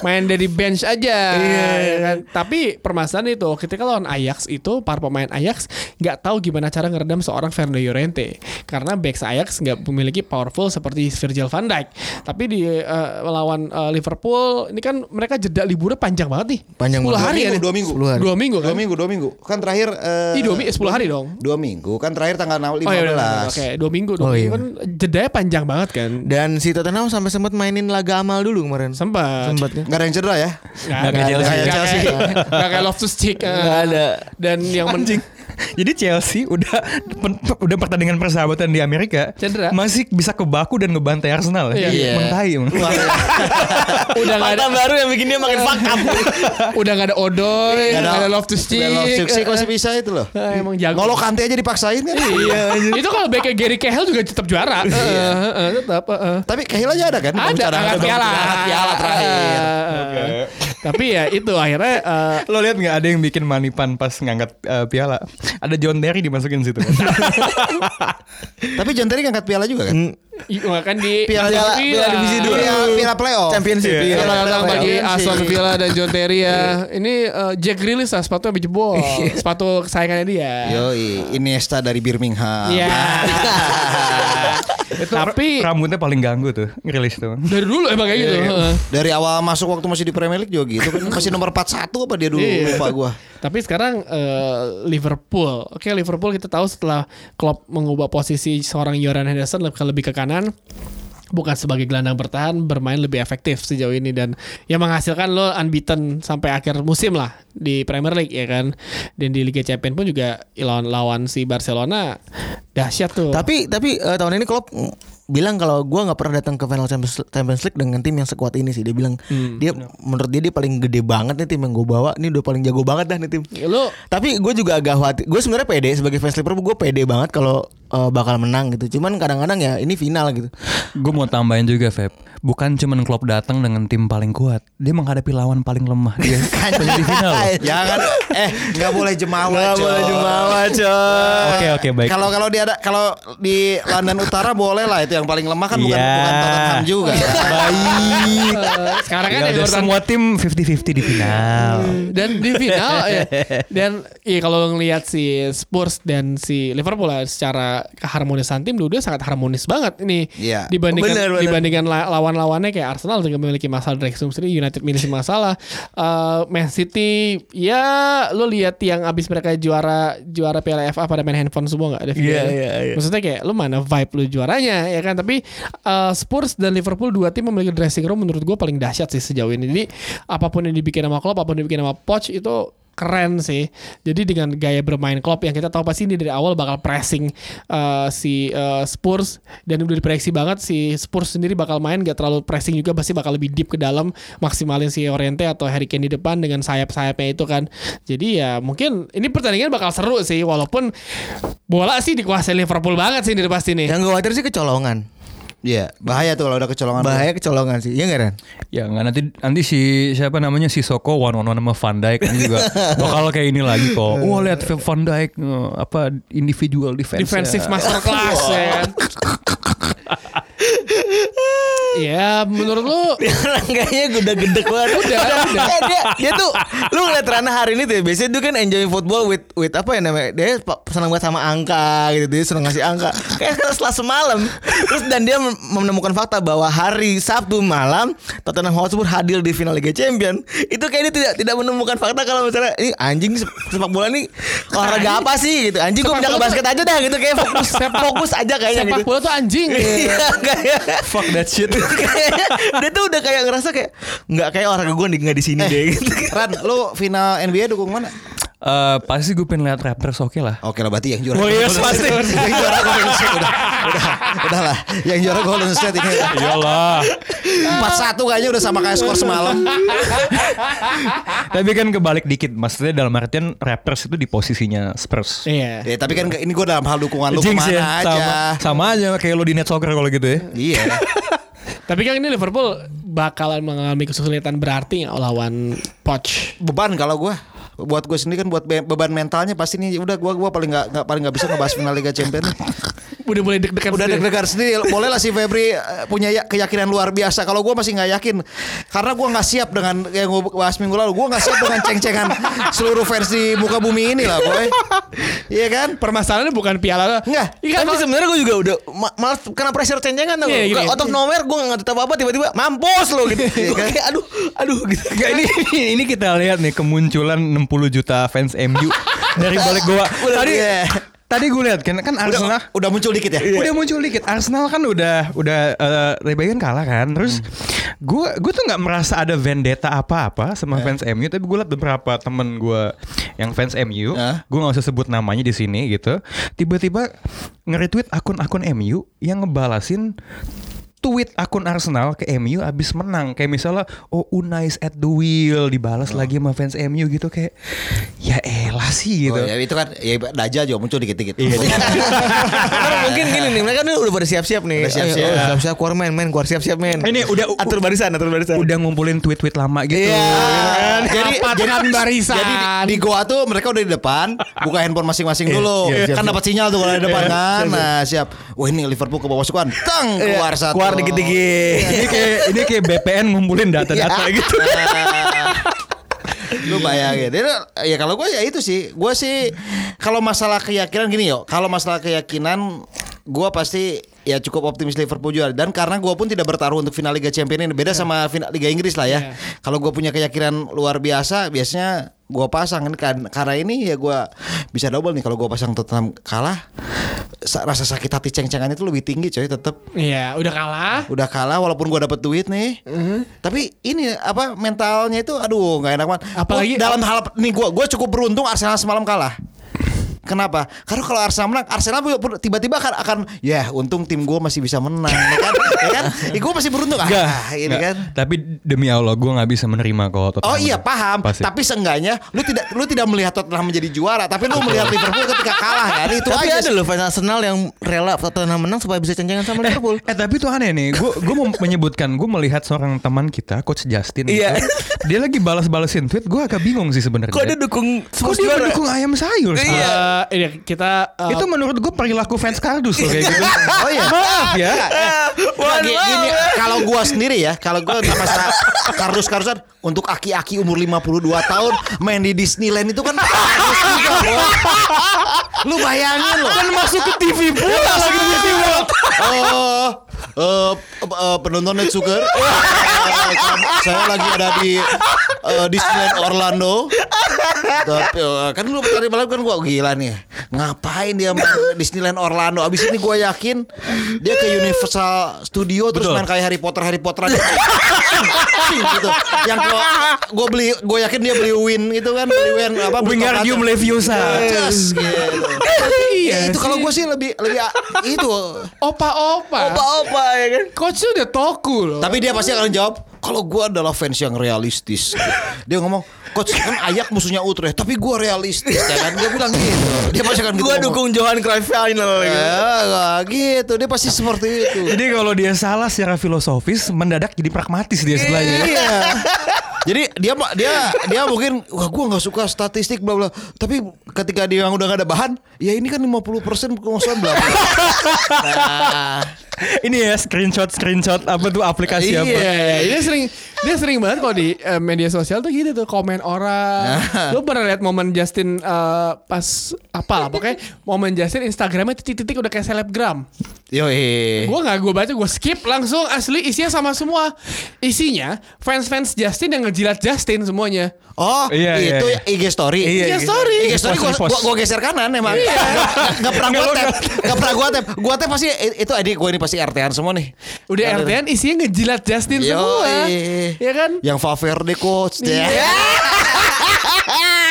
main dari bench aja. Iya. ya kan? Tapi permasalahan itu ketika lawan Ajax itu para pemain Ajax nggak tahu gimana cara ngeredam seorang Fernando Llorente karena backs Ajax nggak memiliki powerful seperti Virgil van Dijk. Tapi di eh, melawan eh, Liverpool ini kan mereka jeda liburnya panjang banget nih. Panjang 10 banget. hari ya. nih? Dua minggu. Hari. Dua minggu kan? Dua minggu, dua minggu. Kan terakhir eh, Ih, dua minggu, 10 hari dong. Dua minggu kan terakhir tanggal 15. Oh iya, benar, benar. oke dua minggu, dua Oh, minggu iya. kan jedanya panjang banget kan. Dan si Tottenham sampai sempat mainin laga amal dulu kemarin. Sempat. Sempat kan? Nggak ada yang cedera ya? Nggak kayak Chelsea. Nggak Chelsea. kayak- nggak kayak Loftus Cheek. Nggak ada. Dan yang Anjing. Jadi Chelsea udah udah pertandingan persahabatan di Amerika Cedera. masih bisa kebaku dan ngebantai Arsenal. Iya. Iya. Mentai. udah nggak ada baru yang bikin dia makin fuck up. udah nggak ada Odoy, Nggak nggak ada Loftus Cheek. Udah Loftus Cheek masih bisa itu loh. Eh, emang jago. Ngolo Kante aja dipaksain kan? Iya. itu kalau backnya Gary Cahill juga tetap juara. Heeh, heeh, tetap. heeh. Tapi Cahill aja ada kan? Ada angkat piala. Angkat piala terakhir. Heeh. Tapi ya itu akhirnya eh, Lo lihat nggak ada yang bikin manipan pas ngangkat eh, piala? Ada John Terry dimasukin situ. Kan? Tapi John Terry ngangkat piala juga kan? Iya kan di Piala, Piala-. Piala divisi dua. Piala, piala playoff. Championship. Iya. iya. Selamat datang bagi. Aston Villa dan John Terry ya. Ini eh, Jack Grealish lah sepatu habis jebol. sepatu kesayangannya dia. Yoi, Iniesta dari Birmingham. Iya. Itu Tapi- ra- rambutnya paling ganggu tuh, ngerilis tuh. Dari dulu emang kayak gitu. Heeh. Dari awal masuk waktu masih di Premier League juga gitu kan masih nomor 41 apa dia dulu Iya. lupa gua. Tapi sekarang eh, Liverpool, oke Liverpool kita tahu setelah Klopp mengubah posisi seorang Jordan Henderson lebih ke kanan, bukan sebagai gelandang bertahan bermain lebih efektif sejauh ini dan yang menghasilkan lo unbeaten sampai akhir musim lah di Premier League ya kan dan di Liga Champions pun juga lawan lawan si Barcelona dahsyat tuh. Tapi tapi eh, tahun ini Klopp bilang kalau gua nggak pernah datang ke final Champions, Champions League dengan tim yang sekuat ini sih. Dia bilang dia menurut dia dia paling gede banget nih tim yang gue bawa. Ini udah paling jago banget dah nih tim. lo Tapi gue juga agak khawatir. Gue sebenarnya pede sebagai fans Liverpool gue pede banget kalau eh, bakal menang gitu. Cuman kadang-kadang ya ini final gitu. Gue mau tambahin juga, Feb. Bukan cuman Klopp datang dengan tim paling kuat, dia menghadapi lawan paling lemah. Dia pengen di final. loh. Jangan eh nggak boleh jemawa. coy. Oke oke baik. Kalau kalau dia ada kalau di London Utara boleh lah itu yang paling lemah kan bukan Iya. bukan Tottenham juga. Baik. eh, sekarang kan Ya urutan semua tim 50-50 di final. dan di final ya. dan iya kalau ngelihat si Spurs dan si Liverpool lah secara keharmonisan tim dua sangat harmonis banget ini Iya. dibandingkan Bener, bener. dibandingkan la- lawan-lawannya kayak Arsenal juga memiliki masalah Drake sendiri United memiliki masalah Eh, Man City ya lo lihat yang abis mereka juara juara Piala FA pada main handphone semua nggak ada videonya? Iya, iya, iya. maksudnya kayak lu mana vibe lu juaranya ya kan tapi uh, Spurs dan Liverpool dua tim memiliki dressing room menurut gue paling dahsyat sih sejauh ini jadi apa pun yang dibikin sama Klopp apa pun yang dibikin sama Poch itu keren sih. Jadi dengan gaya bermain Klopp yang kita tahu pasti ini dari awal bakal pressing uh, si uh, Spurs dan udah diprediksi banget si Spurs sendiri bakal main gak terlalu pressing juga pasti bakal lebih deep ke dalam maksimalin si Oriente atau Harry Kane di depan dengan sayap-sayapnya itu kan. Jadi ya mungkin ini pertandingan bakal seru sih walaupun bola sih dikuasai Liverpool banget sih ini pasti nih. Yang gue khawatir sih kecolongan. Iya, bahaya tuh kalau udah kecolongan. Bahaya kecolongan sih. Iya nggak Ran? Ya nggak nanti nanti si siapa namanya si Soko one on one sama Van Dijk ini juga bakal kayak ini lagi kok. Wah lihat Van Dijk eh, apa individual defense. defensive masterclass ya kan Ya menurut lu Orang kayaknya udah gedek banget. Udah, udah. Eh, dia, dia tuh lu ngeliat Rana hari ini tuh ya, biasanya dia kan enjoy football with with apa ya namanya? Dia senang banget sama angka gitu, dia senang ngasih angka. Kayak setelah semalam. Terus dan dia menemukan fakta bahwa hari Sabtu malam Tottenham Hotspur hadir di final Liga Champion. Itu kayak dia tidak tidak menemukan fakta kalau misalnya ini anjing sep- sepak bola ini olahraga apa sih gitu. Anjing gue Sepak pindah ke basket aja dah gitu kayak fokus fokus aja kayaknya sepak gitu. bola tuh anjing Iya, Fuck that shit. Dia tuh udah kayak ngerasa kayak nggak kayak olahraga gue nggak di sini deh gitu. Ran, lu final NBA dukung mana? Eh, pasti gue pengen lihat Raptors oke lah. Oke lah berarti yang juara. Oh iya, pasti. Yang juara Golden State udah. Udah, udah lah. Yang juara Golden State ini. Iyalah. 4-1 kayaknya udah sama kayak skor semalam. Tapi kan kebalik dikit. Maksudnya dalam artian Raptors itu di posisinya Spurs. Iya Ya, tapi kan ini gue dalam hal dukungan lu Jinx ke mana ya, aja. Sama, sama aja kayak lo di net soccer kalau gitu ya. Iya. Tapi kan ini Liverpool bakalan mengalami kesulitan berarti nggak lawan Poch. Beban kalau gue buat gue sendiri kan buat be- beban mentalnya pasti nih udah gue gua paling nggak nggak paling nggak bisa ngebahas final Liga Champions Udah mulai deg-degan udah sendiri. deg-degan sendiri boleh lah si Febri eh, punya ya- keyakinan luar biasa kalau gue masih nggak yakin karena gue nggak siap dengan yang gue bahas minggu lalu gue nggak siap dengan ceng-cengan seluruh fans di muka bumi ini lah boy iya kan Permasalahannya bukan piala Enggak. Iya kan Tapi sebenarnya gue juga udah ma- malah kena pressure cencengan tuh. Iya, gini. out of nowhere gue nggak ngerti apa-apa tiba-tiba mampus lo gitu. Gua kayak aduh aduh gitu. Gak ini ini kita lihat nih kemunculan 60 juta fans MU dari balik goa. Tadi Iya. tadi gue lihat kan kan Arsenal udah, udah muncul dikit ya? Udah muncul dikit. Arsenal kan udah udah uh, kan kalah kan. Terus gue gue tuh nggak merasa ada vendetta apa-apa sama fans MU tapi gue liat beberapa temen gue yang fans MU Hah? gue nggak usah sebut namanya di sini gitu. Tiba-tiba nge-retweet akun-akun MU yang ngebalasin tweet akun Arsenal ke MU abis menang kayak misalnya oh Unai is at the wheel dibalas lagi sama fans MU gitu kayak ya elah sih gitu. Oh, ya itu kan ya Daja juga muncul dikit-dikit. Iya, mungkin gini nih, mereka nih udah pada siap-siap nih. Udah siap-siap. Oh, siap-siap keluar men, men, keluar siap-siap men. Ini udah- atur barisan, atur barisan. Udah ngumpulin tweet-tweet lama gitu. Iya. jadi Rapatkan barisan. Jadi di, di goa tuh mereka udah di depan, buka handphone masing-masing dulu. iya, kan dapat sinyal tuh kalau di depan kan. Nah, siap. Wah, ini Liverpool ke bawah sukan. Tang keluar satu. Keluar dikit-dikit. ini kayak ini kayak BPN ngumpulin data-data gitu. Lu bayangin. Jadi, ya kalau gue ya itu sih. Gue sih kalau masalah keyakinan gini yo. Kalau masalah keyakinan gue pasti ya cukup optimis Liverpool juara dan karena gue pun tidak bertaruh untuk final Liga Champions ini beda sama final Liga Inggris lah ya. Iya. Kalau gue punya keyakinan luar biasa biasanya gue pasang kan karena ini ya gue bisa double nih kalau gue pasang Tottenham kalah sa- rasa sakit hati ceng-cengan itu lebih tinggi coy tetap Iya, udah kalah. udah kalah walaupun gua dapet duit nih. Tapi ini apa mentalnya itu aduh nggak enak banget. Apalagi- Gua dalam hal nih gua gua cukup beruntung Arsenal semalam kalah Kenapa? Karena kalau Arsenal menang, Arsenal tiba-tiba akan akan ya untung tim gue masih bisa menang, ya kan? ya kan? Ya, gue masih beruntung ah, Enggak, ini enggak. kan. Tapi demi Allah gue nggak bisa menerima kalau Tottenham Oh iya paham, Pasti. tapi seenggaknya lu tidak lu tidak melihat Tottenham menjadi juara, tapi lu melihat Liverpool ketika kalah kan? Itu Tapi aja ada sih. loh fans Arsenal yang rela Tottenham menang supaya bisa cencengan sama Liverpool. Eh tapi itu aneh nih, gue gue mau menyebutkan, gue melihat seorang teman kita, Coach Justin, Iya. gitu, dia lagi balas-balasin tweet, gue agak bingung sih sebenarnya. Kok dia dukung Kok dia mendukung ayam sayur? sih? Iya. Eh, ini kita eh, Itu menurut gue perilaku fans kardus loh kayak gitu. Oh iya. Maaf ya. Nah, gi- gini, kalau gua sendiri ya, kalau gua di masa kardus-kardusan untuk aki-aki umur 52 tahun main di Disneyland itu kan kardus juga, Bro. Lu bayangin loh. Kan masuk ke TV pula lagi di TV. Oh, eh, eh, penonton Net Sugar. Eh, saya lagi ada di eh, Disneyland Orlando. Tapi eh, kan lu tadi malam kan gua gila nih. Ngapain dia main Disneyland Orlando? Abis ini gua yakin dia ke Universal Studio terus Betul. main kayak Harry Potter Harry Potter aja. gitu. Yang gua gua beli gua yakin dia beli Win itu kan beli Win apa Wingardium. Leviosa. Just gitu. iya itu kalau gue sih lebih lebih itu opa-opa. Apa-apa ya kan? Coach udah toku loh. Tapi dia pasti akan jawab kalau gue adalah fans yang realistis. Dia ngomong, coach kan ayak musuhnya Utrecht, tapi gue realistis ya kan. Dia bilang gitu. Dia pasti akan gitu. Gua ngomong. dukung Johan Cruyff final gitu. Ya, gitu. Dia pasti seperti itu. Jadi kalau dia salah secara filosofis, mendadak jadi pragmatis dia setelahnya. Iya. Jadi dia dia dia mungkin wah gue nggak suka statistik bla bla. Tapi ketika dia yang udah gak ada bahan, ya ini kan 50% kemasukan bla bla. Nah, Ini ya screenshot screenshot apa tuh aplikasi apa? Iya, dia sering dia sering banget kok di eh, media sosial tuh gitu tuh komen orang. Lu pernah lihat momen Justin eh, pas apa lah pokoknya momen Justin Instagramnya titik-titik udah kayak selebgram. Yoi. Gue nggak gue baca gue skip langsung asli isinya sama semua. Isinya fans-fans Justin yang ngejilat Justin semuanya. Oh, Iya, iya, itu iya. IG story. Iya, IG story. IG story gua, gua, gua geser kanan emang. Gak pernah gua tap. Gak pernah gua tap. Gua tap pasti itu adik gua ini pasti RT-an semua nih. Udah RTN isinya ngejilat Justin semua. Ya kan? Yang Valverde coach ya.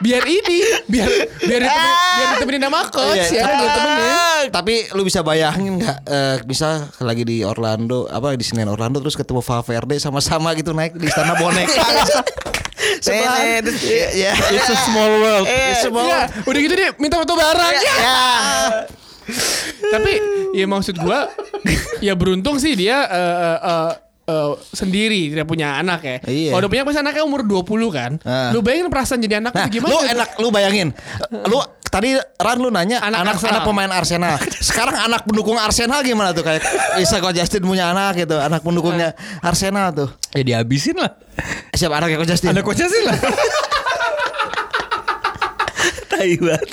Biar ini, biar biar ditemenin, biar ditemenin sama coach Iya, ya kan ditemenin. Tapi lu bisa bayangin nggak? eh, bisa lagi di Orlando, apa di Senin Orlando terus ketemu Valverde sama-sama gitu naik di istana boneka. Sebelahan. Terus- ya. It's a small world. It's a small- Ya, udah gitu dia minta foto bareng. Ya. Ya. Tapi ya maksud gua ya beruntung sih dia eh, eh, eh, sendiri tidak punya anak ya. Iya. Kalau udah punya pasti anaknya umur 20 kan. Ah. Lu bayangin perasaan jadi anak Nah, itu gimana? lu enak lu bayangin. Lu tadi Ran lu nanya Anak anak Arsenal. anak pemain Arsenal. Sekarang anak pendukung Arsenal gimana tuh kayak bisa kok Justin punya anak gitu, anak pendukungnya Arsenal tuh. Ya dihabisin lah. Siapa anaknya kok Justin? Ada coachnya sih lah. Tai banget.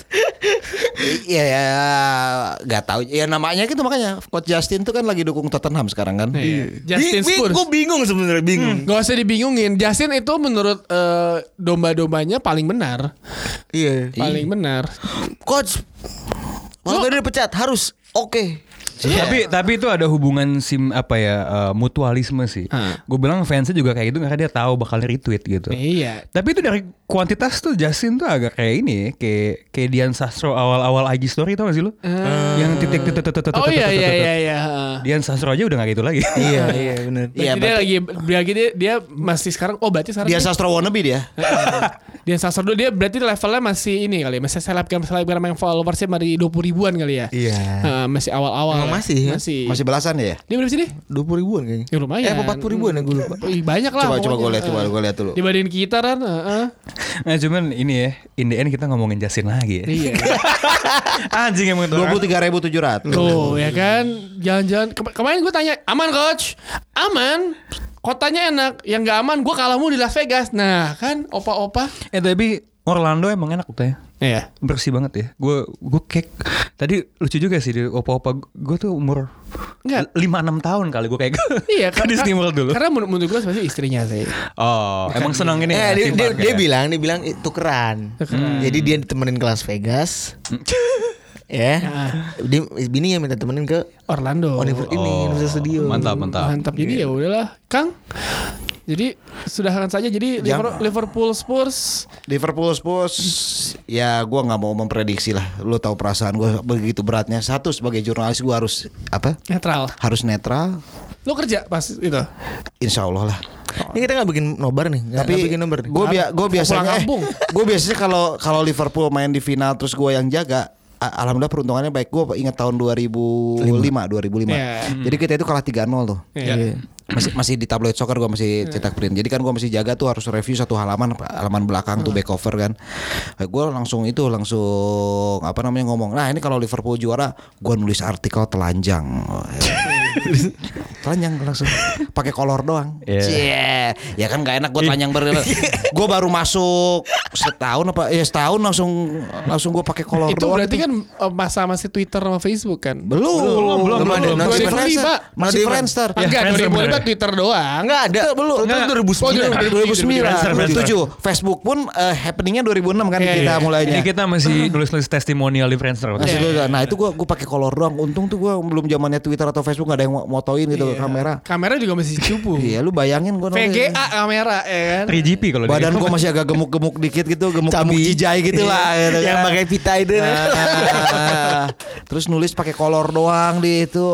Iya ya nggak tahu. Ya namanya gitu makanya Coach Justin tuh kan lagi dukung Tottenham sekarang kan. Iya. Justin Bi- bi- Spurs. Gue bingung sebenarnya bingung. Gak usah dibingungin. Justin itu menurut eh, domba-dombanya paling benar. Iya. Paling benar. Coach, walaupun dia dipecat harus oke. Tapi tapi itu ada hubungan sim apa ya eh, mutualisme sih. Ah. Gue bilang fansnya juga kayak gitu karena dia tahu bakal retweet gitu. Iya. Tapi itu dari kuantitas tuh Justin tuh agak kayak ini ya, kayak kayak Dian Sastro awal-awal IG story tau gak sih lu? Yang titik titik titik titik Oh iya titik, iya titik. iya iya. Dian Sastro aja udah gak gitu lagi. Iya iya benar. Iya, dia lagi lagi dia, dia masih sekarang oh berarti sekarang Dia sastra wannabe dia. dia sasar dulu dia berarti levelnya masih ini kali ya, masih selebgram selebgram yang followersnya dari 20 ribuan kali ya. Iya. Masih awal-awal. Masih ya? Masih. Masih belasan ya? Dia berapa sih dia? Dua puluh ribuan kayaknya. Ya lumayan. Eh empat puluh ribuan ya gue lupa. Ih, banyak lah. Coba coba gue lihat coba gue lihat dulu. Dibandingin kita kan. Nah cuman ini ya, in the end kita ngomongin Justin lagi ya. Iya. Anjing emang itu. Dua puluh tiga ribu tujuh ratus. Tuh ya kan. Jalan-jalan. Kema- kemarin gue tanya, aman coach? Aman. Kotanya enak. Yang nggak aman gue kalahmu di Las Vegas. Nah kan opa-opa. Eh tapi Orlando emang enak tuh ya. Iya. Bersih banget ya. Gue gue kayak tadi lucu juga sih di opa-opa gue tuh umur Enggak. 5 6 tahun kali gue kayak Iya ke Disney World dulu. Karena menurut, menurut gue sebenarnya istrinya sih. Oh, emang senang ini. Eh ya, dia, dia, dia bilang dia bilang "Ih, tukeran. Jadi dia ditemenin ke Las Vegas. ya. Dia bini yang minta temenin ke Orlando. Univer ini Universal Studio. Mantap, mantap. Mantap. Jadi ya udahlah, Kang. Jadi sudahkan saja jadi Jangan. Liver- Liverpool Spurs Liverpool Spurs ya gue nggak mau memprediksi lah. Lu tahu perasaan gue begitu beratnya. Satu sebagai jurnalis gue harus apa? netral. Harus netral. Lo kerja pas itu. Insya Allah lah. Ini kita nggak bikin nobar nih. Nggak Tapi nggak bikin nobar. nih. gue gue biasanya eh, gue biasanya kalau kalau Liverpool main di final terus gue yang jaga Alhamdulillah peruntungannya baik. Gue ingat tahun 2005 2005 Iya. Jadi kita itu kalah 3-0 tuh. Iya. masih masih di tabloid soccer gue masih cetak print. Jadi kan gue masih jaga tuh harus review satu halaman halaman belakang tuh back cover kan. Gue langsung itu langsung apa namanya ngomong nah ini kalau Liverpool juara gue nulis artikel telanjang telanjang langsung pakai kolor doang Iya. Cie. ya kan gak enak gue telanjang ber gue baru masuk setahun apa ya setahun langsung langsung gue pakai kolor Itu doang berarti tuh. kan eh, masa masih Twitter sama Facebook kan? belum belum, belum, belum ada belum. masih 2005. Friendster masih Friendster Enggak, Friendster 2005 bener. Twitter doang. Enggak ada. belum. Itu Enggak. 2009. Oh, 2009 2007 Facebook pun eh, happeningnya 2006 kan Iya, kita iya. mulainya Ini kita masih nulis-nulis testimonial di Friendster. Masih gua- nah itu gua gua pakai kolor doang untung tuh gua belum zamannya Twitter atau Facebook nggak ada yang mo- motoin gitu Iya. kamera Kamera juga masih cupu. iya lu bayangin gua. VGA kamera ya kan. 3GP kalau badan gua masih agak gemuk-gemuk dikit gitu gemuk-gemuk Cabi. jijai gitu lah gitu Yang kan. pakai pita itu. Nah, terus nulis pakai kolor doang di itu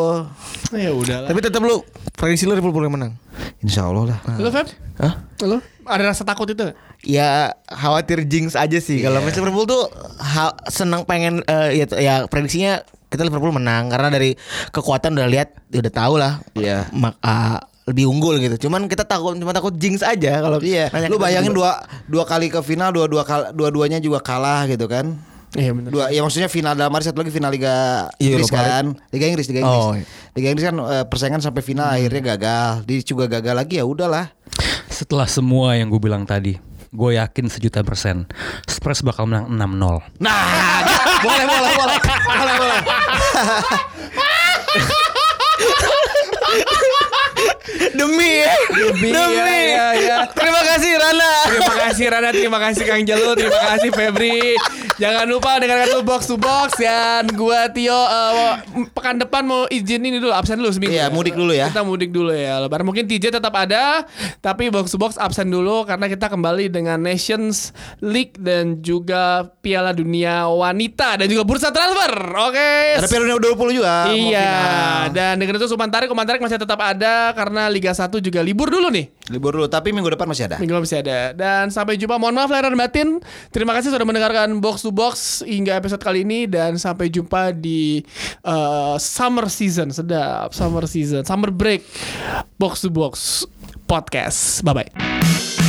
Ya udahlah. Tapi tetap lu prediksi lu Liverpool yang menang. Insya Allah lah Lo Feb? Hah? Lo ada rasa takut itu? Ya khawatir jinx aja sih kalau Iya. Liverpool tuh ha- senang pengen eh, ya, ya prediksinya kita Liverpool menang karena dari kekuatan udah lihat ya udah tahu lah Iya. mak ah, lebih unggul gitu. Cuman kita takut cuma takut jinx aja kalau iya lu bayangin berdua. dua dua kali ke final dua dua kal dua duanya juga kalah gitu kan Iya benar. dua ya maksudnya final dalam arti satu lagi final Liga Iya, Inggris Europa kan Liga Inggris Liga Inggris Oh, iya. Liga Inggris kan eh, persaingan sampai final akhirnya gagal dia juga gagal lagi ya udahlah Setelah semua yang gue bilang tadi, gue yakin sejuta persen Spurs bakal menang 6-0. nah boleh boleh boleh demi ya. Demi, ya, ya. Terima kasih Rana. Terima kasih Kang Jalu, terima kasih Febri. Jangan lupa dengarkan dulu box to box dan gua Tio eh, pekan depan mau izin ini dulu absen dulu seminggu. Iya, mudik dulu ya. Kita mudik dulu ya. Lebaran mungkin TJ tetap ada, tapi box to box absen dulu karena kita kembali dengan Nations League dan juga Piala Dunia Wanita dan juga bursa transfer. Oke. ada Piala Dunia 20 juga Iya, dan dengan itu Suman Tarik, Suman Tarik masih tetap ada karena Liga 1 juga libur dulu nih. Libur dulu tapi minggu depan masih ada Minggu depan masih ada. Dan sampai jumpa. Mohon maaf lahir dan batin. Terima kasih sudah mendengarkan Box to Box hingga episode kali ini dan sampai jumpa di uh, summer season. Sedap, summer season, summer break. Box to Box podcast. Bye bye.